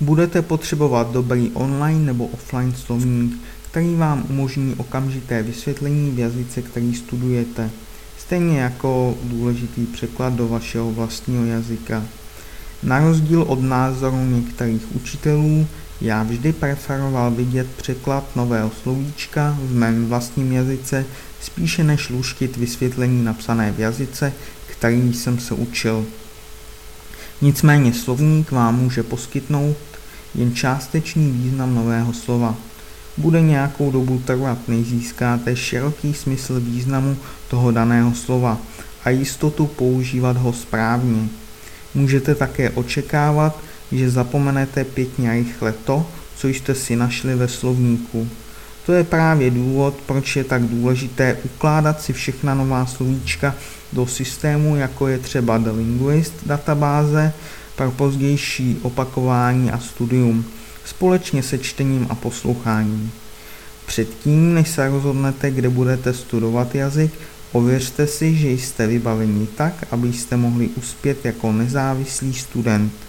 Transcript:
Budete potřebovat dobrý online nebo offline slovník, který vám umožní okamžité vysvětlení v jazyce, který studujete, stejně jako důležitý překlad do vašeho vlastního jazyka. Na rozdíl od názoru některých učitelů, já vždy preferoval vidět překlad nového slovíčka v mém vlastním jazyce spíše než luštit vysvětlení napsané v jazyce, který jsem se učil. Nicméně slovník vám může poskytnout jen částečný význam nového slova. Bude nějakou dobu trvat, než získáte široký smysl významu toho daného slova a jistotu používat ho správně. Můžete také očekávat, že zapomenete pěkně rychle to, co jste si našli ve slovníku. To je právě důvod, proč je tak důležité ukládat si všechna nová slovíčka do systému, jako je třeba The Linguist databáze pro pozdější opakování a studium, společně se čtením a posloucháním. Předtím, než se rozhodnete, kde budete studovat jazyk, ověřte si, že jste vybaveni tak, abyste mohli uspět jako nezávislý student.